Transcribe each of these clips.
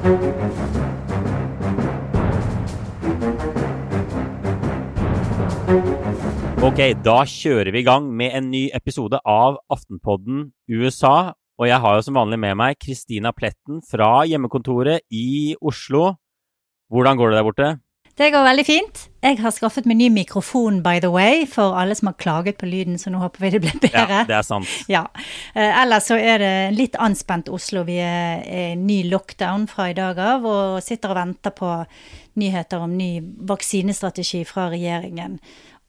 Ok, da kjører vi i gang med en ny episode av Aftenpodden USA. Og jeg har jo som vanlig med meg Kristina Pletten fra hjemmekontoret i Oslo. Hvordan går det der borte? Det går veldig fint. Jeg har skaffet meg ny mikrofon, by the way, for alle som har klaget på lyden, så nå håper vi det blir bedre. Ja, det er sant. Ja. Eh, ellers så er det litt anspent Oslo. Vi er i ny lockdown fra i dag av og sitter og venter på nyheter om ny vaksinestrategi fra regjeringen.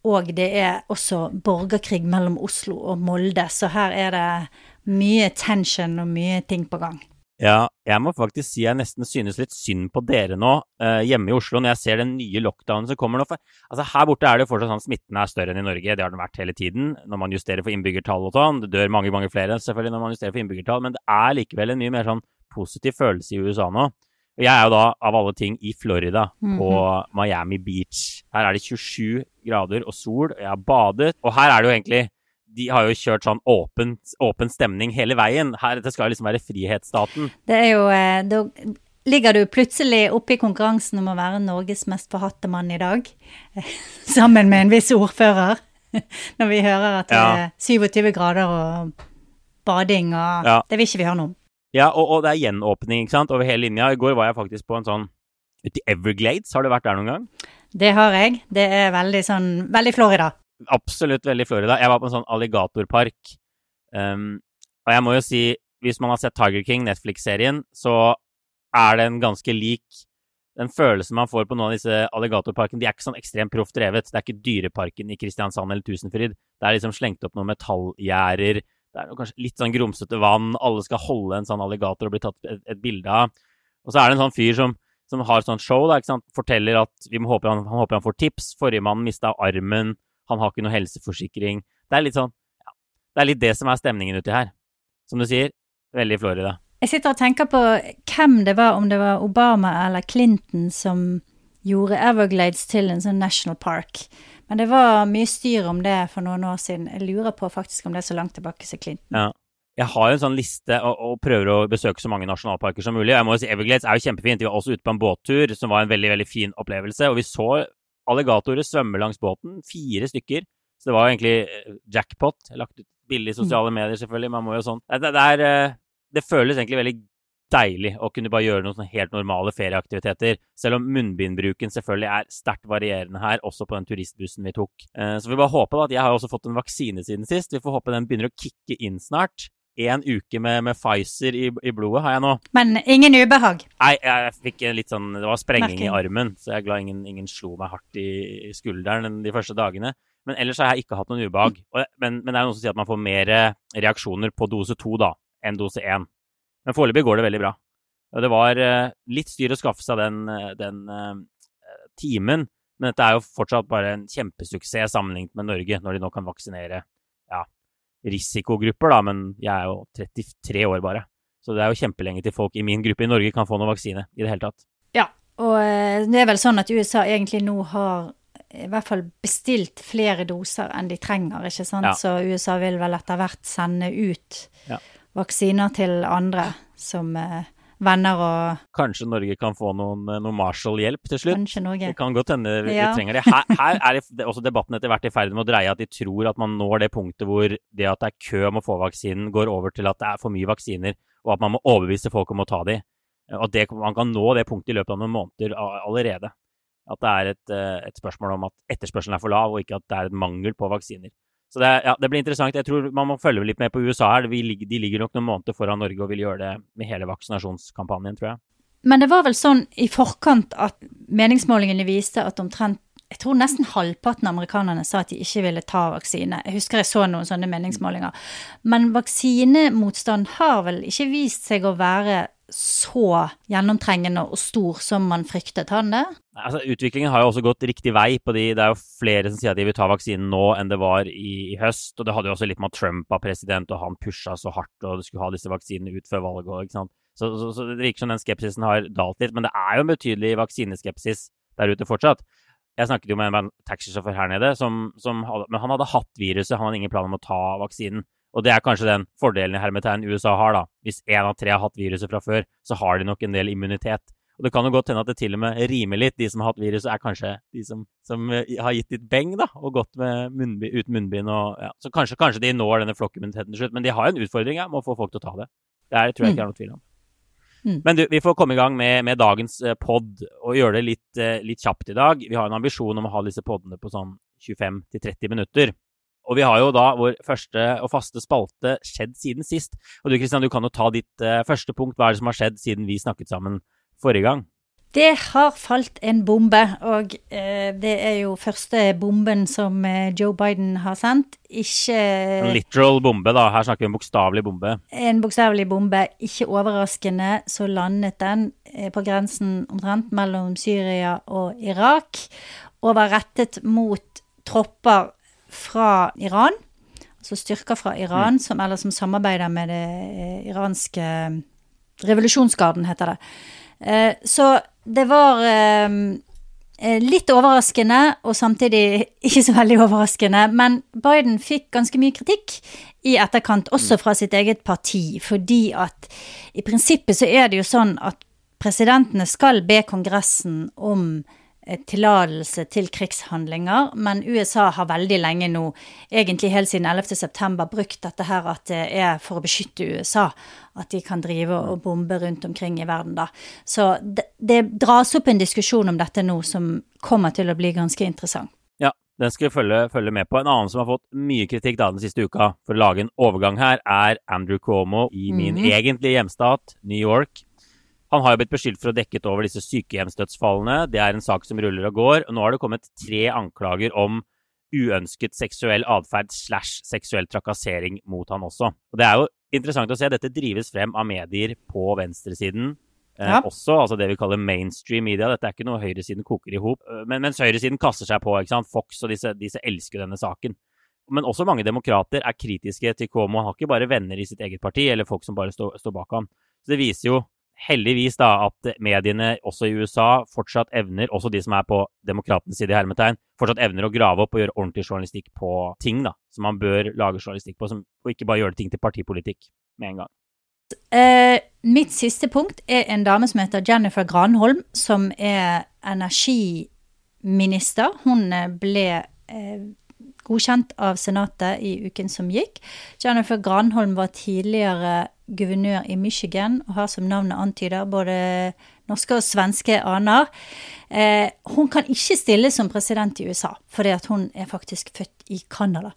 Og det er også borgerkrig mellom Oslo og Molde, så her er det mye tension og mye ting på gang. Ja, jeg må faktisk si jeg nesten synes litt synd på dere nå eh, hjemme i Oslo, når jeg ser den nye lockdownen som kommer nå. For, altså, her borte er det jo fortsatt sånn smitten er større enn i Norge. Det har den vært hele tiden når man justerer for innbyggertall og sånn. Det dør mange, mange flere selvfølgelig når man justerer for innbyggertall, men det er likevel en mye mer sånn positiv følelse i USA nå. Og jeg er jo da, av alle ting, i Florida, Mhm. på Miami Beach. Her er det 27 grader og sol, og jeg har badet. Og her er det jo egentlig De har jo kjørt sånn åpen, åpen stemning hele veien. Her, det skal jo liksom være frihetsstaten. Det er jo eh, Da ligger du plutselig oppe i konkurransen om å være Norges mest forhatte mann i dag, sammen med en viss ordfører, når vi hører at det er 27 grader og bading og Ja. Det vil ikke vi høre noe om. Ja, og, og det er gjenåpning ikke sant, over hele linja. I går var jeg faktisk på en sånn ute i Everglades. Har du vært der noen gang? Det har jeg. Det er veldig sånn Veldig Florida. Absolutt veldig Florida. Jeg var på en sånn alligatorpark. Um, og jeg må jo si, hvis man har sett Tiger King, Netflix-serien, så er den ganske lik den følelsen man får på noen av disse alligatorparkene. De er ikke sånn ekstremt proft drevet. Det er ikke Dyreparken i Kristiansand eller Tusenfryd. Det er liksom slengt opp noen metallgjerder. Det er kanskje litt sånn grumsete vann. Alle skal holde en sånn alligator og bli tatt et, et bilde av. Og så er det en sånn fyr som, som har sånn show, da, ikke sant? forteller at vi må håpe han, han håper han får tips. Forrige mann mista armen. Han har ikke noe helseforsikring. Det er litt sånn ja, Det er litt det som er stemningen uti her. Som du sier, veldig Florida. Jeg sitter og tenker på hvem det var, om det var Obama eller Clinton som gjorde Everglades til en sånn national park. Men det var mye styr om det for noen år siden. Jeg lurer på faktisk om det er så langt tilbake som Clinton. Ja. Jeg har jo en sånn liste og, og prøver å besøke så mange nasjonalparker som mulig. Jeg må jo si Everglades er jo kjempefint. Vi var også ute på en båttur som var en veldig veldig fin opplevelse. Og vi så alligatorer svømme langs båten. Fire stykker. Så det var egentlig eh, jackpot. Lagt ut billig i sosiale medier, selvfølgelig. Man må jo sånn. Det, det, er, eh, det føles egentlig veldig deilig å kunne bare gjøre noen helt normale ferieaktiviteter. Selv om munnbindbruken selvfølgelig er sterkt varierende her, også på den turistbussen vi tok. Eh, Så vi bare håper at jeg har også fått en vaksine siden sist. Vi får håpe den begynner å kicke inn snart. En uke med, med Pfizer i, i blodet har jeg nå. Men ingen ubehag. Nei, jeg fikk litt sånn Det var sprenging i armen, så jeg er glad ingen, ingen slo meg hardt i, i skulderen de første dagene. Men ellers har jeg ikke hatt noen ubehag. Og, men, men det er noen som sier at man får mer reaksjoner på dose to da, enn dose én. Men foreløpig går det veldig bra. Og det var eh, litt styr å skaffe seg den, eh, den eh, timen, men dette er jo fortsatt bare en kjempesuksess sammenlignet med Norge, når de nå kan vaksinere ja, risikogrupper, da, men jeg er jo 33 år bare. Så det er jo kjempelenge til folk i min gruppe i Norge kan få noen vaksine i det hele tatt. Ja, og eh, det er vel sånn at USA egentlig nå har i hvert fall bestilt flere doser enn de trenger, ikke sant? Ja. Så USA vil vel etter hvert sende ut Ja. vaksiner til andre som eh, venner og Kanskje Norge kan få noen, noen Marshall-hjelp til slutt? kanskje Norge. Det kan godt hende vi Ja. trenger det. Her, her er det- det også debatten etter hvert i ferd med å dreie at de tror at man når det punktet hvor det at det er kø om å få vaksinen, går over til at det er for mye vaksiner, og at man må overbevise folk om å ta de. Og at det, man kan nå det punktet i løpet av noen måneder allerede. At det er et, eh, et spørsmål om at etterspørselen er for lav, og ikke at det er et mangel på vaksiner. Så det, ja, det blir interessant. Jeg tror man må følge litt med på USA her. De ligger nok noen måneder foran Norge og vil gjøre det med hele vaksinasjonskampanjen, tror jeg. Men det var vel sånn i forkant at meningsmålingene viste at omtrent jeg tror nesten halvparten av amerikanerne sa at de ikke ville ta vaksine. Jeg husker jeg så noen sånne meningsmålinger. Men vaksinemotstand har vel ikke vist seg å være så gjennomtrengende og stor som man fryktet, han det? Altså, utviklingen har jo også gått riktig vei på de. Det er jo flere som sier at de vil ta vaksinen nå enn det var i, i høst. Og det hadde jo også litt med at Trump var president, og han pusha så hardt, og du skulle ha disse vaksinene ut før valget og ikke sant. Så, så, så det virker som den skepsisen har dalt litt. Men det er jo en betydelig vaksineskepsis der ute fortsatt. Jeg snakket jo med en taxisjåfør her nede, som, som hadde, men han hadde hatt viruset, han hadde ingen plan om å ta vaksinen. Og det er kanskje den fordelen i hermetegn USA har, da. Hvis én av tre har hatt viruset fra før, så har de nok en del immunitet. Og det kan jo godt hende at det til og med rimer litt. De som har hatt viruset, er kanskje de som, som eh, har gitt litt beng, da, og gått med munnbind, uten munnbind og ja. Så kanskje, kanskje, de når denne flokkimmuniteten til slutt. Men de har jo en utfordring ja, med å få folk til å ta det. Det er, tror jeg ikke er noe tvil om. Mm. Men du, vi får komme i gang med, med dagens eh, pod og gjøre det litt, eh, litt, kjapt i dag. Vi har en ambisjon om å ha disse podene på sånn 25-30 minutter. Og vi har jo da vår første og faste spalte skjedd siden sist. Og du Kristian, du kan jo ta ditt uh, første punkt. Hva er det som har skjedd siden vi snakket sammen forrige gang? Det har falt en bombe, og eh, det er jo første bomben som eh, Joe Biden har sendt. Ikke En literal bombe, da. Her snakker vi om bokstavelig bombe. En bokstavelig bombe. Ikke overraskende så landet den eh, på grensen omtrent mellom Syria og Irak, og var rettet mot tropper fra Iran. Altså styrker fra Iran, mm. som, som samarbeider med det eh, iranske Revolusjonsgarden, heter det. Eh, så det var eh, eh, litt overraskende, og samtidig ikke så veldig overraskende. Men Biden fikk ganske mye kritikk i etterkant, også fra sitt eget parti. Fordi at i prinsippet så er det jo sånn at presidentene skal be Kongressen om tillatelse til krigshandlinger, men USA har veldig lenge nå, egentlig helt siden 11.9, brukt dette her at det er for å beskytte USA at de kan drive og bombe rundt omkring i verden, da. Så det, det dras opp en diskusjon om dette nå som kommer til å bli ganske interessant. Ja, den skal vi følge, følge, med på. En annen som har fått mye kritikk da den siste uka for å lage en overgang her, er Andrew Cuomo i min mm egentlige hjemstat, New York. Han har jo blitt beskyldt for å dekket over disse sykehjemsdødsfallene. Det er en sak som ruller og går. Nå har det kommet tre anklager om uønsket seksuell atferd slash seksuell trakassering mot han også. Og Det er jo interessant å se. Dette drives frem av medier på venstresiden. Eh, ja. også, altså det vi kaller mainstream media. Dette er ikke noe høyresiden koker i hop. Eh, men, mens høyresiden kaster seg på. ikke sant? Fox og disse, disse elsker denne saken. Men også mange demokrater er kritiske til Cuomo. Han har ikke bare venner i sitt eget parti, eller folk som bare står, står bak ham. Så det viser jo heldigvis da at mediene også i USA fortsatt evner, også de som er på demokratenes side i hermetegn, fortsatt evner å grave opp og gjøre ordentlig journalistikk på ting da, som man bør lage journalistikk på, som, og ikke bare gjøre ting til partipolitikk med en gang. Uh, mitt siste punkt er en dame som heter Jennifer Granholm, som er energiminister. Hun eh, ble uh, godkjent av Senatet i uken som gikk. Jennifer Granholm var tidligere guvernør i Michigan og har som navnet antyder både norske og svenske aner. Eh, hun kan ikke stille som president i USA, fordi hun er faktisk født i Canada.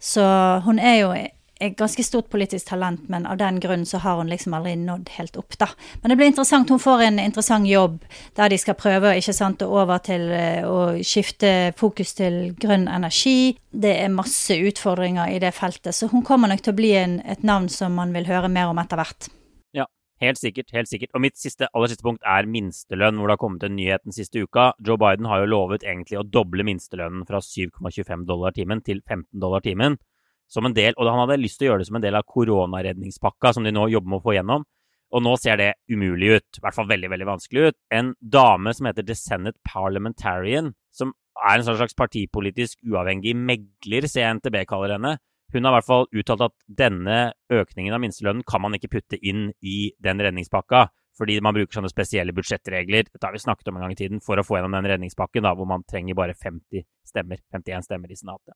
Så hun er jo et ganske stort politisk talent, men av den grunn så har hun liksom aldri nådd helt opp, da. Men det blir interessant. Hun får en interessant jobb der de skal prøve ikke sant, å over til eh, å skifte fokus til grønn energi. Det er masse utfordringer i det feltet, så hun kommer nok til å bli en, et navn som man vil høre mer om etter hvert. Ja, helt sikkert. helt sikkert. Og mitt siste, aller siste punkt er minstelønn, hvor det har kommet en nyhet den siste uka. Joe Biden har jo lovet egentlig å doble minstelønnen fra 7,25 dollar timen til 15 dollar timen som en del, og han hadde lyst til å gjøre det som en del av koronaredningspakka som de nå jobber med å få gjennom. Og nå ser det umulig ut, i hvert fall veldig veldig vanskelig ut. En dame som heter The Senate Parliamentarian, som er en slags partipolitisk uavhengig megler, ser jeg NTB kaller henne, hun har i hvert fall uttalt at denne økningen av minstelønnen kan man ikke putte inn i den redningspakka, fordi man bruker sånne spesielle budsjettregler dette har vi snakket om en gang i tiden, for å få gjennom den redningspakken, da, hvor man trenger bare 50 stemmer, 51 stemmer i Senatet.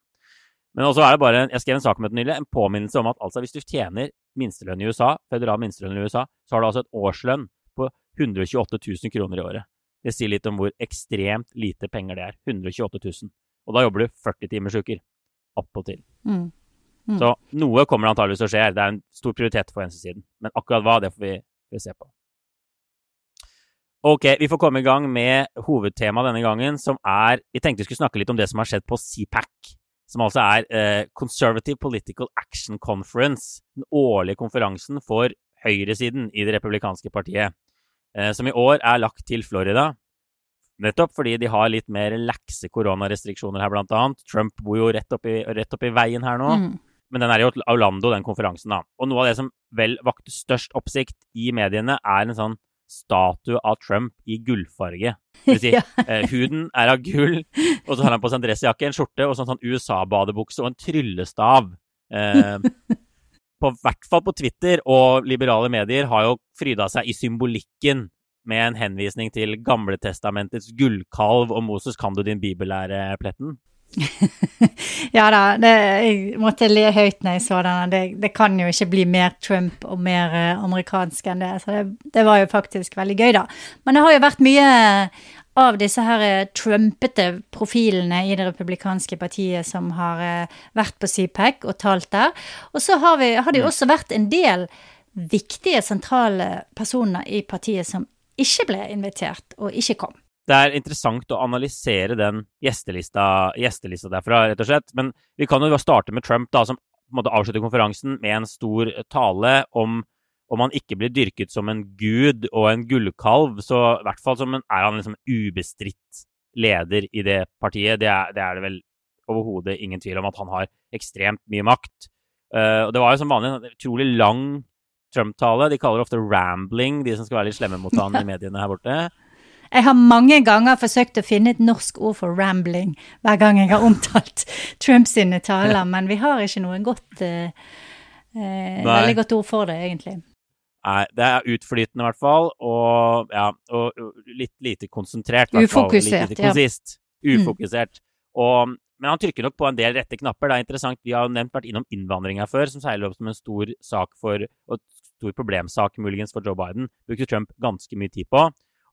Men også er det bare, jeg skrev en sak om dette nylig, en påminnelse om at altså hvis du tjener minstelønn i USA, federal minstelønn i USA, så har du altså et årslønn på 128 000 kroner i året. Det sier litt om hvor ekstremt lite penger det er. 128 000. Og da jobber du 40 timers uker. Appåtil. Mm. Mm. Så noe kommer antageligvis til å skje. Det er en stor prioritet for venstresiden. Men akkurat hva, det får vi, vi se på. Ok, vi får komme i gang med hovedtemaet denne gangen, som er Vi tenkte vi skulle snakke litt om det som har skjedd på CPAC som altså er eh, Conservative Political Action Conference, den årlige konferansen for høyresiden i det republikanske partiet, eh, som i år er lagt til Florida. Nettopp fordi de har litt mer lakse koronarestriksjoner her, blant annet. Trump bor jo rett oppi, rett oppi veien her nå. Mm. Men den er jo Orlando, den konferansen, da. Og noe av det som vel vakte størst oppsikt i mediene, er en sånn statue av Trump i gullfarge. Det vil si, ja. eh, huden er av gull, og så har han på seg en dressjakke, en skjorte og sånn, sånn USA-badebukse og en tryllestav. Eh, på hvert fall på Twitter og liberale medier, har jo fryda seg i symbolikken med en henvisning til Gamletestamentets gullkalv og Moses, kan du din bibellære, Pletten? ja da, det, jeg måtte le høyt når jeg så den. Det, det, kan jo ikke bli mer Trump og mer uh, amerikansk enn det. Så det, det, var jo faktisk veldig gøy, da. Men det har jo vært mye av disse her eh, trumpete profilene i det republikanske partiet som har uh, vært på CPAC og talt der. Og så har, vi, har det jo også vært en del viktige sentrale personer i partiet som ikke ble invitert og ikke kom. Det er interessant å analysere den gjestelista, gjestelista derfra, rett og slett. Men vi kan jo starte med Trump, da, som på en måte avslutter konferansen med en stor tale om om han ikke blir dyrket som en gud og en gullkalv, så i hvert fall en, er han liksom ubestridt leder i det partiet. Det er det, er det vel overhodet ingen tvil om at han har ekstremt mye makt. Uh, og Det var jo som vanlig en utrolig lang Trump-tale. De kaller det ofte 'rambling', de som skal være litt slemme mot han i mediene her borte. Jeg har mange ganger forsøkt å finne et norsk ord for 'rambling' hver gang jeg har omtalt Trump sine taler, men vi har ikke noe godt uh, uh, Veldig godt ord for det, egentlig. Nei, det er utflytende i hvert fall, og, ja, og litt lite konsentrert. Ufokusert, lite konsist. Ja. Mm. Ufokusert. Mm. Og men han trykker nok på en del rette knapper. Det er interessant. Vi har nevnt vært innom innvandring her før, som seiler opp som en stor sak for, og stor problemsak muligens for Joe Biden. Brukte Trump ganske mye tid på.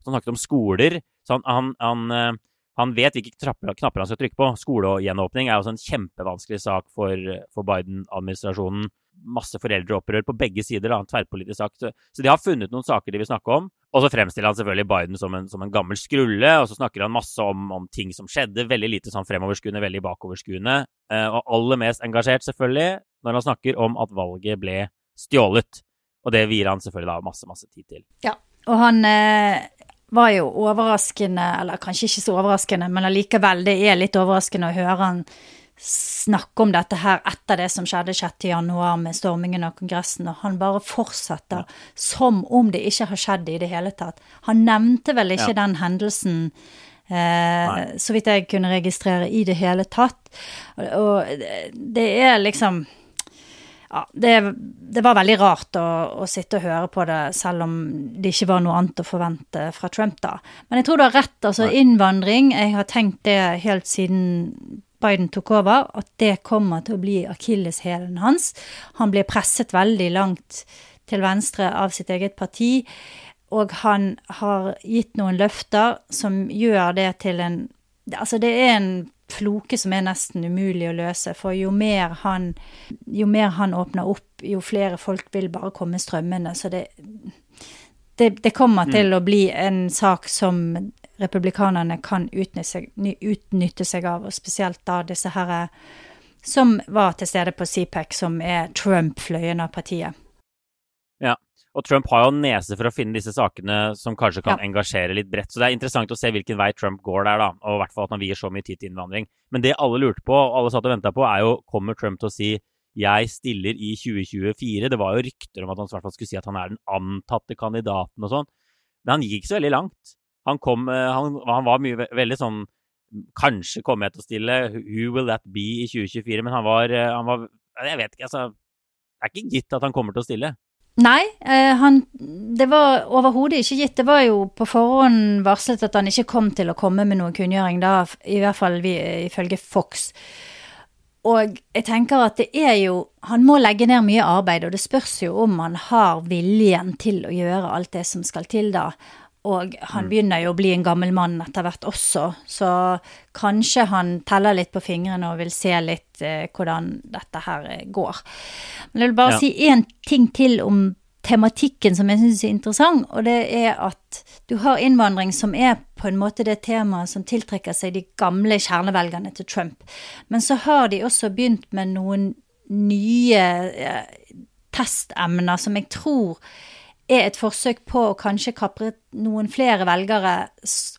Han snakket om skoler. så han, han, han, eh, han vet hvilke knapper han skal trykke på. Skolegjenåpning er også en kjempevanskelig sak for, for Biden-administrasjonen masse foreldreopprør på begge sider, da, tverrpolitisk sagt. Så de har funnet noen saker de vil snakke om. Og så fremstiller han selvfølgelig Biden som en, som en gammel skrulle, og så snakker han masse om, om, ting som skjedde. Veldig lite sånn fremoverskuende, veldig bakoverskuende. Eh, og aller mest engasjert, selvfølgelig, når han snakker om at valget ble stjålet. Og det vier han selvfølgelig da masse, masse tid til. Ja, og han eh, var jo overraskende, eller kanskje ikke så overraskende, men allikevel, det er litt overraskende å høre han snakke om dette her etter det som skjedde 6.1 med stormingen av Kongressen, og han bare fortsetter ja. som om det ikke har skjedd i det hele tatt. Han nevnte vel ikke ja. den hendelsen, eh, så vidt jeg kunne registrere, i det hele tatt. Og, og det er liksom ja, det, det, var veldig rart å, å, sitte og høre på det, selv om det ikke var noe annet å forvente fra Trump, da. Men jeg tror du har rett. Altså, innvandring Jeg har tenkt det helt siden Biden tok over, at det kommer til å bli akilleshælen hans. Han blir presset veldig langt til venstre av sitt eget parti, og han har gitt noen løfter som gjør det til en Altså, det er en floke som er nesten umulig å løse, for jo mer han, jo mer han åpner opp, jo flere folk vil bare komme strømmende. Så det, det, det kommer mm. til å bli en sak som republikanerne kan utnytte utnytte seg, av, og spesielt da disse herre som var til stede på CPEC, som er Trump-fløyen av partiet. Ja, og Trump har jo nese for å finne disse sakene som kanskje kan ja. engasjere litt bredt. Så det er interessant å se hvilken vei Trump går der, da. Og i hvert fall at han vier så mye tid til innvandring. Men det alle lurte på, og alle satt og venta på, er jo kommer Trump til å si jeg stiller i 2024. Det var jo rykter om at han i hvert fall skulle si at han er den antatte kandidaten og sånn. Men han gikk så veldig langt. Han kom eh, han, han var mye, veldig sånn Kanskje kommer jeg til å stille Who will that be i 2024? Men han var, eh, han var Jeg vet ikke, altså Det er ikke gitt at han kommer til å stille. Nei, eh, han, det var overhodet ikke gitt. Det var jo på forhånd varslet at han ikke kom til å komme med noen kunngjøring, da, i hvert fall vi, ifølge Fox. Og jeg tenker at det er jo Han må legge ned mye arbeid, og det spørs jo om han har viljen til å gjøre alt det som skal til da. Og han mm. begynner jo å bli en gammel mann etter hvert også, så kanskje han teller litt på fingrene og vil se litt eh, hvordan dette her eh, går. Men jeg vil bare ja. si én ting til om tematikken som jeg syns er interessant, og det er at du har innvandring som er på en måte det temaet som tiltrekker seg de gamle kjernevelgerne til Trump. Men så har de også begynt med noen nye eh, testemner som jeg tror er et forsøk på å kanskje kapre noen flere velgere,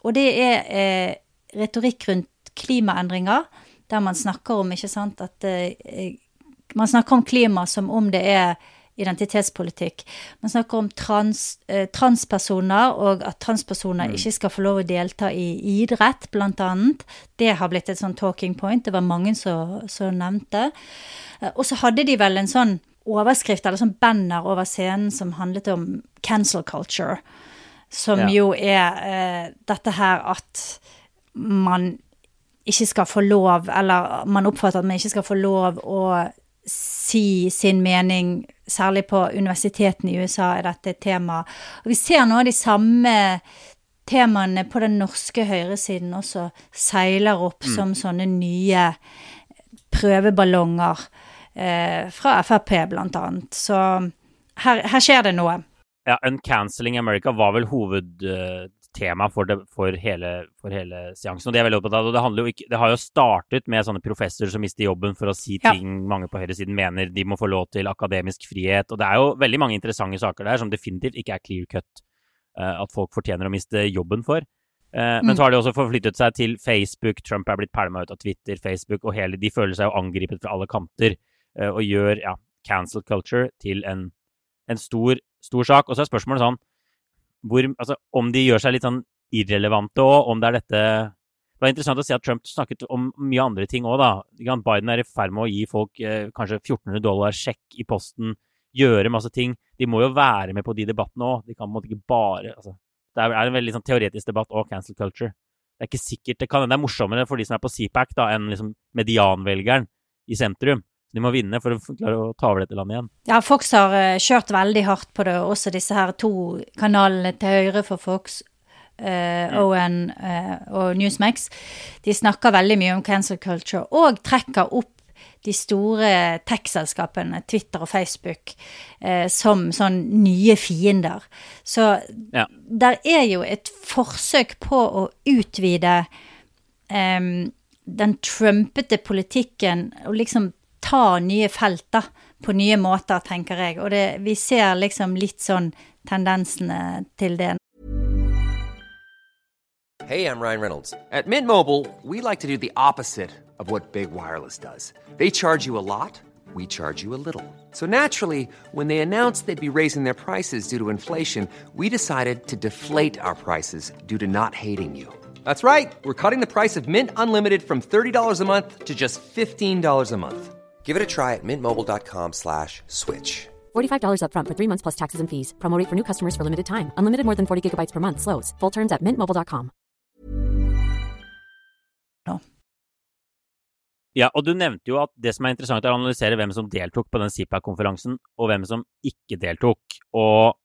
og det er eh, retorikk rundt klimaendringer, der man snakker om, ikke sant, at eh, Man snakker om klima som om det er identitetspolitikk. Man snakker om trans, eh, transpersoner, og at transpersoner mm. ikke skal få lov å delta i idrett, annet. Det har blitt et sånn talking point. Det var mange som nevnte. Eh, og så hadde de vel en sånn overskrift eller sånn banner over scenen som handlet om cancel culture. Som Ja. jo er eh, dette her at man ikke skal få lov, eller man oppfatter at man ikke skal få lov å si sin mening, særlig på universitetene i USA er dette et tema. Og vi ser av de samme temaene på den norske høyresiden også seiler opp som sånne nye prøveballonger fra Frp, blant annet. Så her, her skjer det noe. Ja, Uncanceling America var vel hovedtema for, det, for, hele, for hele seansen. Og det er veldig opptatt av. Og det, ikke, det har jo startet med sånne professorer som mister jobben for å si Ja. ting mange på høyresiden mener de må få lov til akademisk frihet. Og det er jo veldig mange interessante saker der som definitivt ikke er clear cut eh, at folk fortjener å miste jobben for. Eh, Men Mm. så har de også forflyttet seg til Facebook. Trump er blitt pælma ut av Twitter, Facebook, og hele, de føler seg jo angrepet fra alle kanter. Eh, Og gjør ja, cancel culture til en, en stor, stor sak. Og så er spørsmålet sånn hvor, altså, om de gjør seg litt sånn irrelevante òg, om det er dette Det var interessant å se at Trump snakket om mye andre ting òg, da. Biden er i ferd med å gi folk eh, kanskje 1400 dollar sjekk i posten, gjøre masse ting. De må jo være med på de debattene òg. De kan på en måte ikke bare altså, Det er en veldig sånn teoretisk debatt òg, cancel culture. Det er ikke sikkert Det kan det er morsommere for de som er på CPAC, da, enn liksom medianvelgeren i sentrum. Så de må vinne for å klare å ta over dette landet igjen. Ja, Fox har eh, kjørt veldig hardt på det, også disse her to kanalene til høyre for Fox, eh, ON uh, og Newsmax. De snakker veldig mye om cancel culture, og trekker opp de store tech-selskapene, Twitter og Facebook, eh, som sånn nye fiender. Så Ja. der er jo et forsøk på å utvide em, den trumpete politikken og liksom ta nye felt på nye måter, tenker jeg. Og det, vi ser liksom litt sånn tendensene til det. Hey, I'm Ryan Reynolds. At Mint Mobile, we like to do the opposite of what Big Wireless does. They charge you a lot, we charge you a little. So naturally, when they announced they'd be raising their prices due to inflation, we decided to deflate our prices due to not hating you. That's right. We're cutting the price of Mint Unlimited from $30 a month to just $15 a month. Give it a try at mintmobile.com slash switch. $45 upfront for three months plus taxes and fees. Promote for new customers for limited time. Unlimited more than 40 gigabytes per month. Slows. Full terms at mintmobile.com. Ja, og du nevnte jo at det som er interessant, er å analysere hvem som deltok på den CPAC-konferansen, og hvem som ikke deltok. Og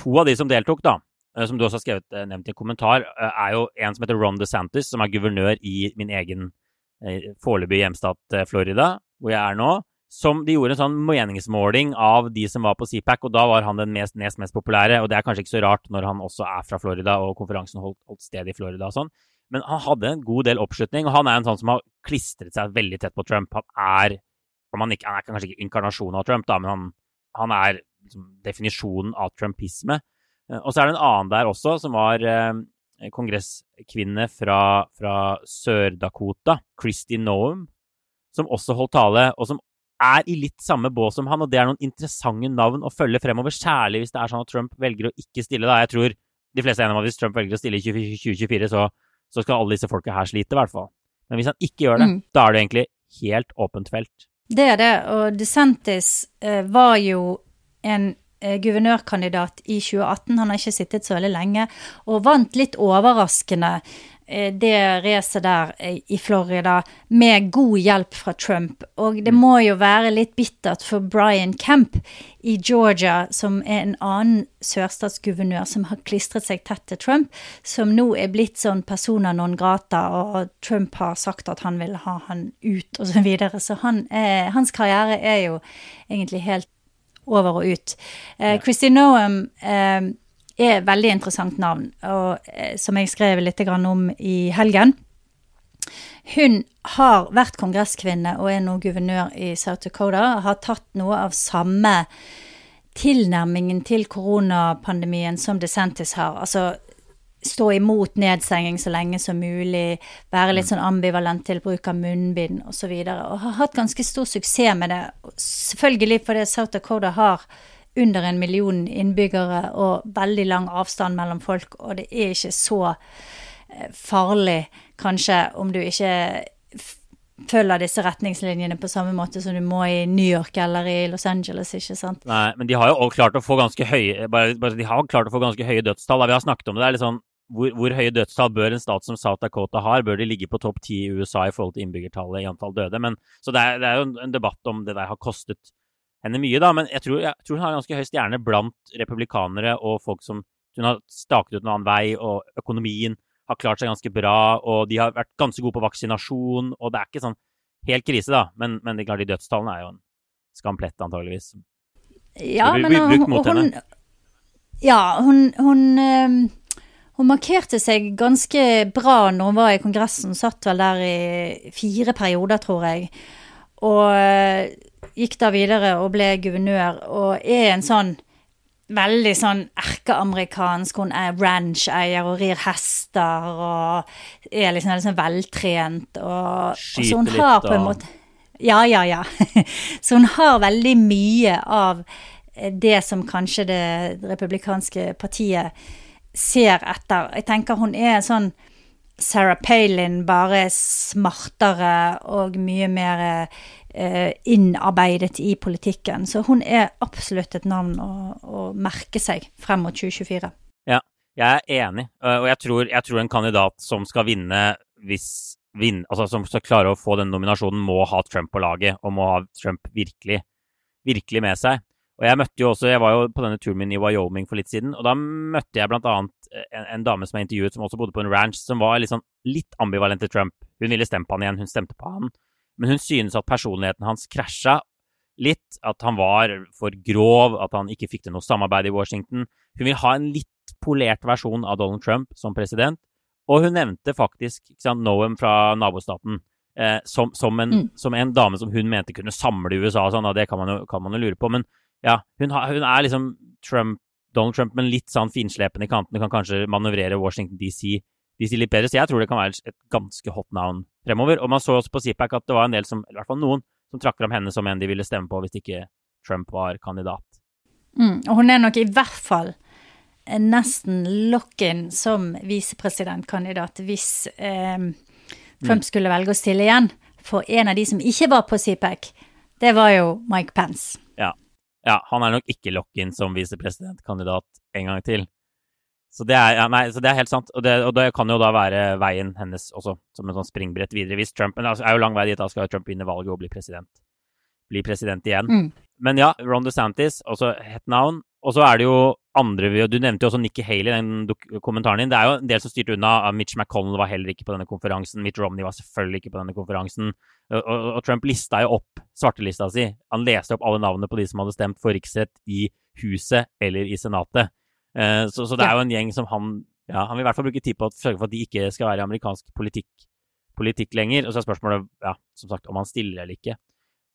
to av de som deltok, da, eh, som du også har skrevet, eh, nevnt i en kommentar, eh, er jo en som heter Ron DeSantis, som er guvernør i min egen foreløpige hjemstat Florida, hvor jeg er nå. Som de gjorde en sånn meningsmåling av de som var på CPAC, og da var han den mest, nest mest populære. Og det er kanskje ikke så rart når han også er fra Florida, og konferansen holdt, holdt sted i Florida og sånn. Men han hadde en god del oppslutning, og han er en sånn som har klistret seg veldig tett på Trump. Han er, han, ikke, han er kanskje ikke inkarnasjonen av Trump, da, men han, han er liksom definisjonen av trumpisme. Eh, Og så er det en annen der også, som var eh, kongresskvinne fra, fra Sør-Dakota, Christy Noem, som også holdt tale, og som er i litt samme bås som han, og det er noen interessante navn å følge fremover, særlig hvis det er sånn at Trump velger å ikke stille. da. Jeg tror de fleste er enige om at hvis Trump velger å stille i 2024, så, så skal alle disse folka her slite, i hvert fall. Men hvis han ikke gjør det, Mm. da er det egentlig helt åpent felt. Det er det, og DeSantis eh, var jo en eh, guvernørkandidat i 2018, han har ikke sittet så veldig lenge, og vant litt overraskende det racet der eh, i Florida med god hjelp fra Trump. Og det må jo være litt bittert for Brian Kemp i Georgia, som er en annen sørstatsguvernør som har klistret seg tett til Trump, som nå er blitt sånn persona non grata, og Trump har sagt at han vil ha han ut, og så videre. Så han eh, hans karriere er jo egentlig helt over og ut. Eh, Christy Noam eh, er et veldig interessant navn, og eh, som jeg skrev litt om i helgen. Hun har vært kongresskvinne og er nå guvernør i South Dakota. Har tatt noe av samme tilnærmingen til koronapandemien som DeSantis har. Altså stå imot nedstenging så lenge som mulig, være litt sånn ambivalent til bruk av munnbind osv. Og, så og har hatt ganske stor suksess med det. Selvfølgelig fordi South Dakota har under en million innbyggere og veldig lang avstand mellom folk, og det er ikke så eh, farlig, kanskje, om du ikke følger disse retningslinjene på samme måte som du må i New York eller i Los Angeles, ikke sant? Nei, men de har jo også klart å få ganske høye bare, bare, De har klart å få ganske høye dødstall. Vi har snakket om det. det er litt sånn, hvor, hvor, høye dødstall bør en stat som South Dakota har? Bør de ligge på topp ti i USA i forhold til innbyggertallet i antall døde? Men, så det er, det er, jo en debatt om det der har kostet henne mye, da. Men jeg tror, jeg tror hun har ganske høy stjerne blant republikanere og folk som Hun har staket ut en annen vei, og økonomien har klart seg ganske bra, og de har vært ganske gode på vaksinasjon, og det er ikke sånn helt krise, da. Men, men de, de dødstallene er jo en skamplett, antageligvis. Ja, men hun, hun, Ja, hun, hun, ehm, hun markerte seg ganske bra når hun var i Kongressen. Satt vel der i fire perioder, tror jeg. Og gikk da videre og ble guvernør, og er en sånn veldig sånn erkeamerikansk. Hun er ranch-eier og rir hester og er liksom, liksom veltrent. Og, og så hun har på en måte Ja, ja, ja. så hun har veldig mye av det som kanskje det republikanske partiet ser etter. Jeg tenker hun er sånn Sarah Palin, bare smartere og mye mer eh, innarbeidet i politikken. Så hun er absolutt et navn å, å merke seg frem mot 2024. Ja, jeg er enig, og jeg tror, jeg tror en kandidat som skal vinne hvis vin, altså som skal klare å få den nominasjonen, må ha Trump på laget og må ha Trump virkelig, virkelig med seg. Og Jeg møtte jo også, jeg var jo på denne turen min i Wyoming for litt siden, og da møtte jeg bl.a. En, en dame som jeg intervjuet, som også bodde på en ranch, som var litt, sånn, litt ambivalent til Trump. Hun ville stemme på han igjen, hun stemte på han. Men hun synes at personligheten hans krasja litt, at han var for grov, at han ikke fikk til noe samarbeid i Washington. Hun vil ha en litt polert versjon av Donald Trump som president. Og hun nevnte faktisk sant, Noam fra nabostaten eh, som, som, en, mm. som, en, dame som hun mente kunne samle USA. Sånn, og det kan man, jo, kan man jo lure på. Men ja, hun, har, hun er liksom Trump, Donald Trump, men litt sånn finslepen i kantene. Kan kanskje manøvrere Washington DC DC litt bedre. Så jeg tror det kan være et ganske hot navn fremover. Og man så også på CPAC at det var en del som, i hvert fall noen, som trakk fram henne som en de ville stemme på hvis ikke Trump var kandidat. Mm, og hun er nok i hvert fall nesten lock-in som visepresidentkandidat hvis eh, Trump mm. skulle velge å stille igjen. For en av de som ikke var på CPAC, det var jo Mike Pence. Ja. Ja han er nok ikke lock-in som visepresidentkandidat en gang til. Så det, er, ja, nei, så det er, helt sant, og det, og det, kan jo da være veien hennes også, som en sånn springbrett videre. Hvis Trump, Men det er jo lang vei dit, da skal Trump vinne valget og bli president. Bli president igjen. Mm. Men ja, Ron DeSantis, også het navn. Og så er det jo andre Du nevnte jo også Nikki Haley, den kommentaren din. Det er jo en del som styrte unna. Mitch McConnell var heller ikke på denne konferansen. Mitt Romney var selvfølgelig ikke på denne konferansen. Og, og Trump lista jo opp svartelista si. Han leste opp alle navnene på de som hadde stemt for riksrett i Huset eller i Senatet. Eh, så, så, det er jo en gjeng som han ja, Han vil i hvert fall bruke tid på å sørge for at de ikke skal være i amerikansk politikk, politikk lenger. Og så er spørsmålet ja, som sagt, om han stiller eller ikke.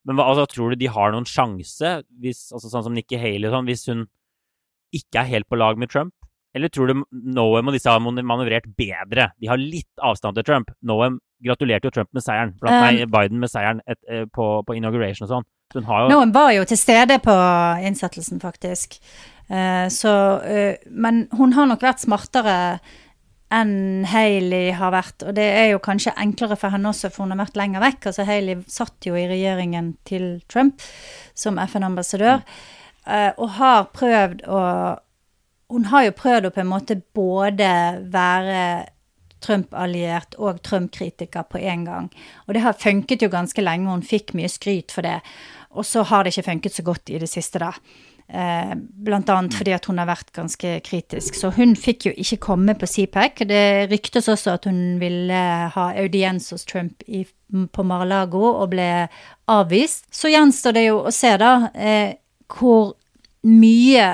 Men altså, tror du de har noen sjanse, hvis, altså, sånn som Nikki Haley sånn, hvis hun ikke er helt på lag med Trump? Eller tror du Noam og disse har manøvrert bedre? De har litt avstand til Trump. Noam gratulerte jo Trump med seieren, blant um, Biden med seieren et, et, eh, på, på, inauguration og sånn. Så jo... Noam var jo til stede på innsettelsen, faktisk. Uh, så, uh, men hun har nok vært smartere enn Hailey har vært. Og det er jo kanskje enklere for henne også, for hun har vært lenger vekk. Altså Hailey satt jo i regjeringen til Trump som FN-ambassadør, mm. og har prøvd å Hun har jo prøvd å på en måte både være Trump-alliert og Trump-kritiker på en gang. Og det har funket jo ganske lenge, hun fikk mye skryt for det. Og så har det ikke funket så godt i det siste, da. Eh, blant annet fordi at hun har vært ganske kritisk. Så hun fikk jo ikke komme på CPAC. Det ryktes også at hun ville ha audiens hos Trump i, på Mar-a-Lago og ble avvist. Så gjenstår det jo å se, da, eh, hvor mye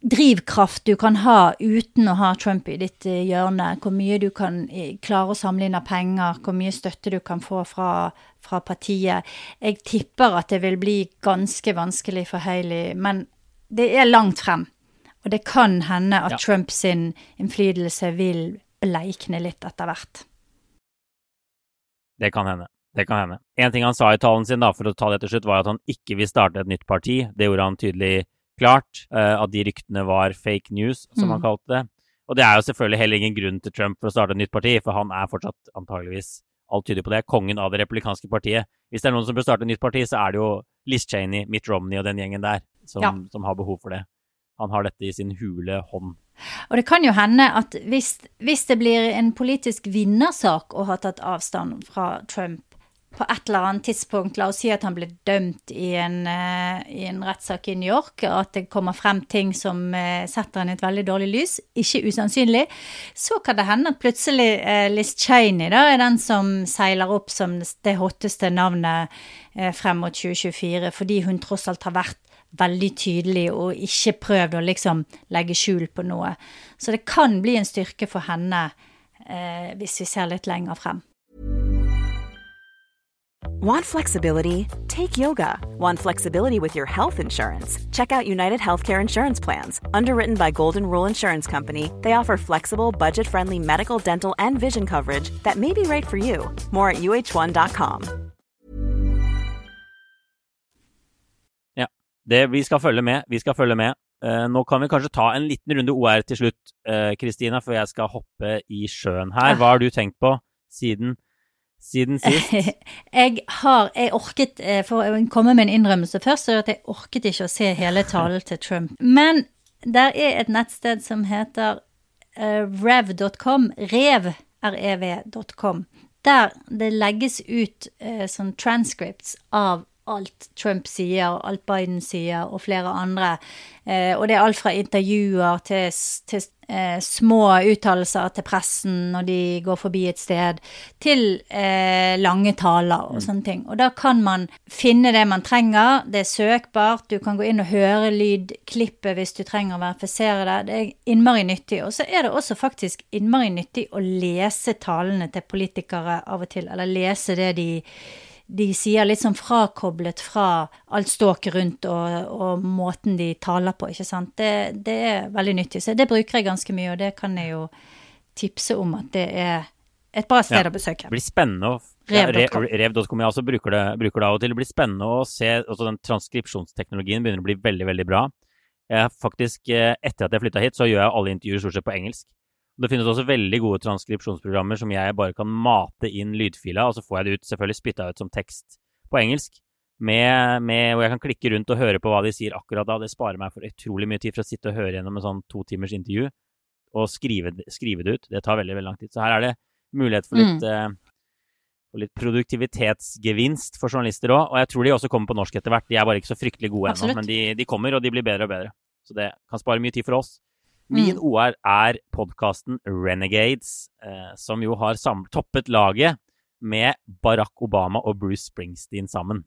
drivkraft du kan ha uten å ha Trump i ditt eh, hjørne. Hvor mye du kan klare å samle inn av penger, hvor mye støtte du kan få fra, fra partiet. Jeg tipper at det vil bli ganske vanskelig for Haley, men det er langt frem. Og det kan hende at ja. Trumps innflytelse vil bleikne litt etter hvert. Det kan hende. Det kan hende. En ting han sa i talen sin, da, for å ta det til slutt, var at han ikke vil starte et nytt parti. Det gjorde han tydelig klart. Uh, at de ryktene var fake news, som mm. han kalte det. Og det er jo selvfølgelig heller ingen grunn til Trump for å starte et nytt parti, for han er fortsatt antageligvis alt tyder på det, kongen av det republikanske partiet. Hvis det er noen som bør starte et nytt parti, så er det jo Liz Cheney, Mitt Romney og den gjengen der som, Ja. som har behov for det. Han har dette i sin hule hånd. Og det kan jo hende at hvis, hvis det blir en politisk vinnersak å ha tatt avstand fra Trump på et eller annet tidspunkt, la oss si at han ble dømt i en, eh, i en rettssak i New York, og at det kommer frem ting som eh, setter han i et veldig dårlig lys, ikke usannsynlig, så kan det hende at plutselig eh, Liz Cheney da, er den som seiler opp som det hotteste navnet eh, frem mot 2024, fordi hun tross alt har vært veldig tydelig og ikke prøvd å liksom legge skjul på noe. Så det kan bli en styrke for henne eh, hvis vi ser litt lenger frem. Want flexibility? Take yoga. Want flexibility with your health insurance? Check out United Healthcare Insurance Plans. Underwritten by Golden Rule Insurance Company, they offer flexible, budget friendly medical, dental, and vision coverage that may be right for you. More at uh1.com. Det, vi skal følge med. Vi skal følge med. Uh, nå kan vi kanskje ta en liten runde OR til slutt, Kristina, Kristina, før jeg skal hoppe i sjøen her. Hva har du tenkt på siden, siden sist? Jeg har Jeg orket, eh, for å komme med en innrømmelse først, så er det at jeg orket ikke å se hele talen til Trump. Men der er et nettsted som heter uh, rev.com. Rev, rev.com. Der det legges ut uh, sånn transcripts av alt Trump sier, alt Biden sier, og flere andre. Eh, og det er alt fra intervjuer til, til eh, små uttalelser til pressen når de går forbi et sted, til eh, lange taler og sånne ting. Og da kan man finne det man trenger. Det er søkbart. Du kan gå inn og høre lydklippet hvis du trenger å verifisere det. Det er innmari nyttig. Og så er det også faktisk innmari nyttig å lese talene til politikere av og til, eller lese det de de sier litt sånn frakoblet fra alt ståket rundt og, og måten de taler på, ikke sant. Det, det er veldig nyttig. Så det bruker jeg ganske mye, og det kan jeg jo tipse om at det er et bra sted Ja. å besøke. Det blir spennende å ja, Rev.com. Re- Rev.com. Jeg også bruker det, bruker det av og til. Det blir spennende å se altså Den transkripsjonsteknologien begynner å bli veldig, veldig bra. Jeg faktisk, eh, Etter at jeg flytta hit, så gjør jeg alle intervjuer stort sett på engelsk. Det finnes også veldig gode transkripsjonsprogrammer som jeg bare kan mate inn lydfila, og så får jeg det ut, selvfølgelig spytta ut som tekst på engelsk. Med, med, hvor jeg kan klikke rundt og høre på hva de sier akkurat da. Det sparer meg for utrolig mye tid for å sitte og høre gjennom en sånn to timers intervju og skrive, skrive det ut. Det tar veldig, veldig lang tid. Så her er det mulighet for litt, eh, for litt produktivitetsgevinst for journalister òg. Og jeg tror de også kommer på norsk etter hvert. De er bare ikke så fryktelig gode ennå, men de, de kommer, og de blir bedre og bedre. Så det kan spare mye tid for oss. Min OR er podkasten Renegades, eh, som jo har toppet laget med Barack Obama og Bruce Springsteen sammen.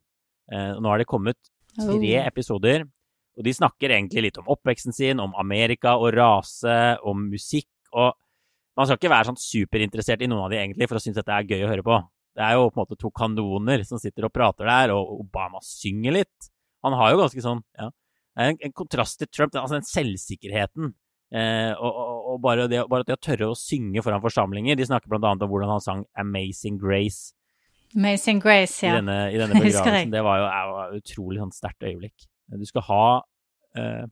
Eh, nå har det kommet tre episoder, og de snakker egentlig litt om oppveksten sin, om Amerika og rase, om musikk. Og man skal ikke være sånn superinteressert i noen av de egentlig for å synes dette er gøy å høre på. Det er jo på en måte to kanoner som sitter og prater der, og Obama synger litt. Han har jo ganske sånn ja, en, en kontrast til Trump, altså den selvsikkerheten. Eh, og, og, og bare, det, bare det å tørre å synge foran forsamlinger. De snakker bl.a. om hvordan han sang 'Amazing Grace' Amazing Grace, i ja. denne, i denne begravelsen. Det var jo et utrolig sånn sterkt øyeblikk. Du skal ha eh,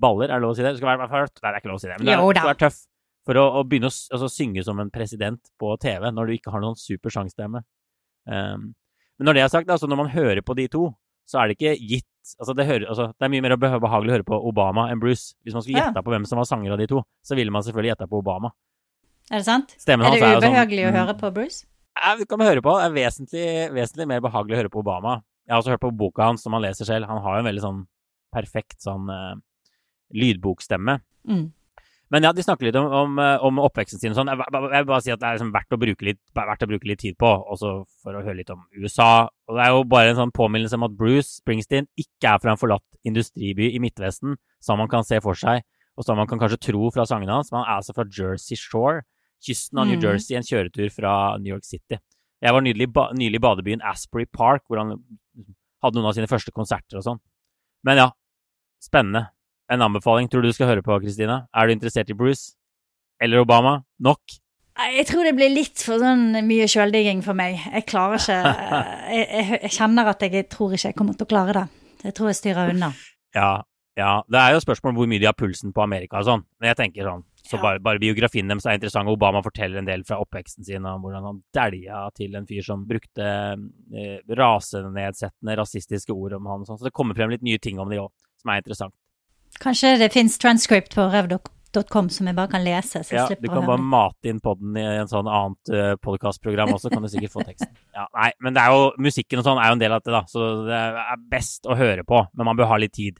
baller, er det lov å si det? Du skal være, være, nei, det er ikke lov å si det. Men du skal være tøff for å, å begynne å altså, synge som en president på TV når du ikke har noen super sangstemme. Um, men når det er sagt, altså, når man hører på de to, så er det ikke gitt altså, det, hører, altså, det er mye mer behagelig å høre på Obama enn Bruce. Hvis man skulle Ja. på hvem som var sanger av de to, så ville man selvfølgelig gjetta på Obama. Er det sant? Stemmen Er hans det er sånn, ubehagelig å mm, høre på Bruce? ja, vi kan høre på. Det er vesentlig, vesentlig mer behagelig å høre på Obama. Jeg har også hørt på boka hans, som han leser selv. Han har jo en veldig sånn perfekt sånn uh, lydbokstemme. Mm. Men ja, de snakker litt om, om, eh, om oppveksten sin og sånn. Jeg, jeg jeg vil bare si at det er liksom verdt, å bruke litt, verdt å bruke litt tid på, også for å høre litt om USA. Og det er jo bare en sånn påminnelse om at Bruce Springsteen ikke er fra en forlatt industriby i Midtvesten, som man kan se for seg, og som man kan kanskje tro fra sangene hans, men han er altså fra Jersey Shore, kysten av New Mm. Jersey, en kjøretur fra New York City. Jeg var nylig, ba, nylig i badebyen Asbury Park, hvor han hadde noen av sine første konserter og sånn. Men ja, spennende. En anbefaling tror du du skal høre på, Kristina? Er du interessert i Bruce? Eller Obama? Nok? Jeg tror det blir litt for sånn mye sjøldigging for meg. Jeg klarer ikke jeg, jeg, jeg kjenner at jeg tror ikke jeg kommer til å klare det. Jeg tror jeg styrer unna. Ja, ja. Det er jo spørsmål om hvor mye de har pulsen på Amerika og sånn. Men jeg tenker sånn, så Ja. bare, bare biografien deres er interessant. og Obama forteller en del fra oppveksten sin om hvordan han dælja til en fyr som brukte eh, rasenedsettende, rasistiske ord om han. og sånn. Så det kommer frem litt nye ting om det òg, som er interessant. Kanskje det fins transcript på rev.com som jeg bare kan lese, så jeg Ja, du slipper kan å bare høre det. mate inn podden i en sånn annet uh, podkastprogram også, kan du sikkert få teksten. Ja, nei, men det er jo, musikken og sånn er jo en del av det, da, så det er best å høre på, men man bør ha litt tid.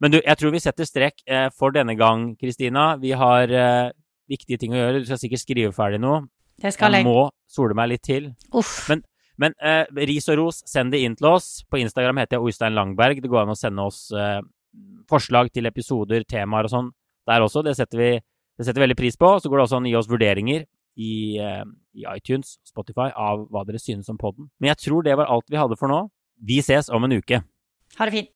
Men du, jeg tror vi setter strek eh, for denne gang, Kristina. Vi har eh, viktige ting å gjøre. Du skal sikkert skrive ferdig noe. Det skal Jeg jeg. må sole meg litt til. Uff. Men, men eh, ris og ros, send det inn til oss. På Instagram heter jeg Oystein Langberg. Det går an å sende oss eh, forslag til episoder, temaer og sånn der også. Det setter vi det setter veldig pris på. Så går det også an å gi oss vurderinger i, eh, i iTunes, Spotify, av hva dere synes om podden. Men jeg tror det var alt vi hadde for nå. Vi ses om en uke. Ha det fint.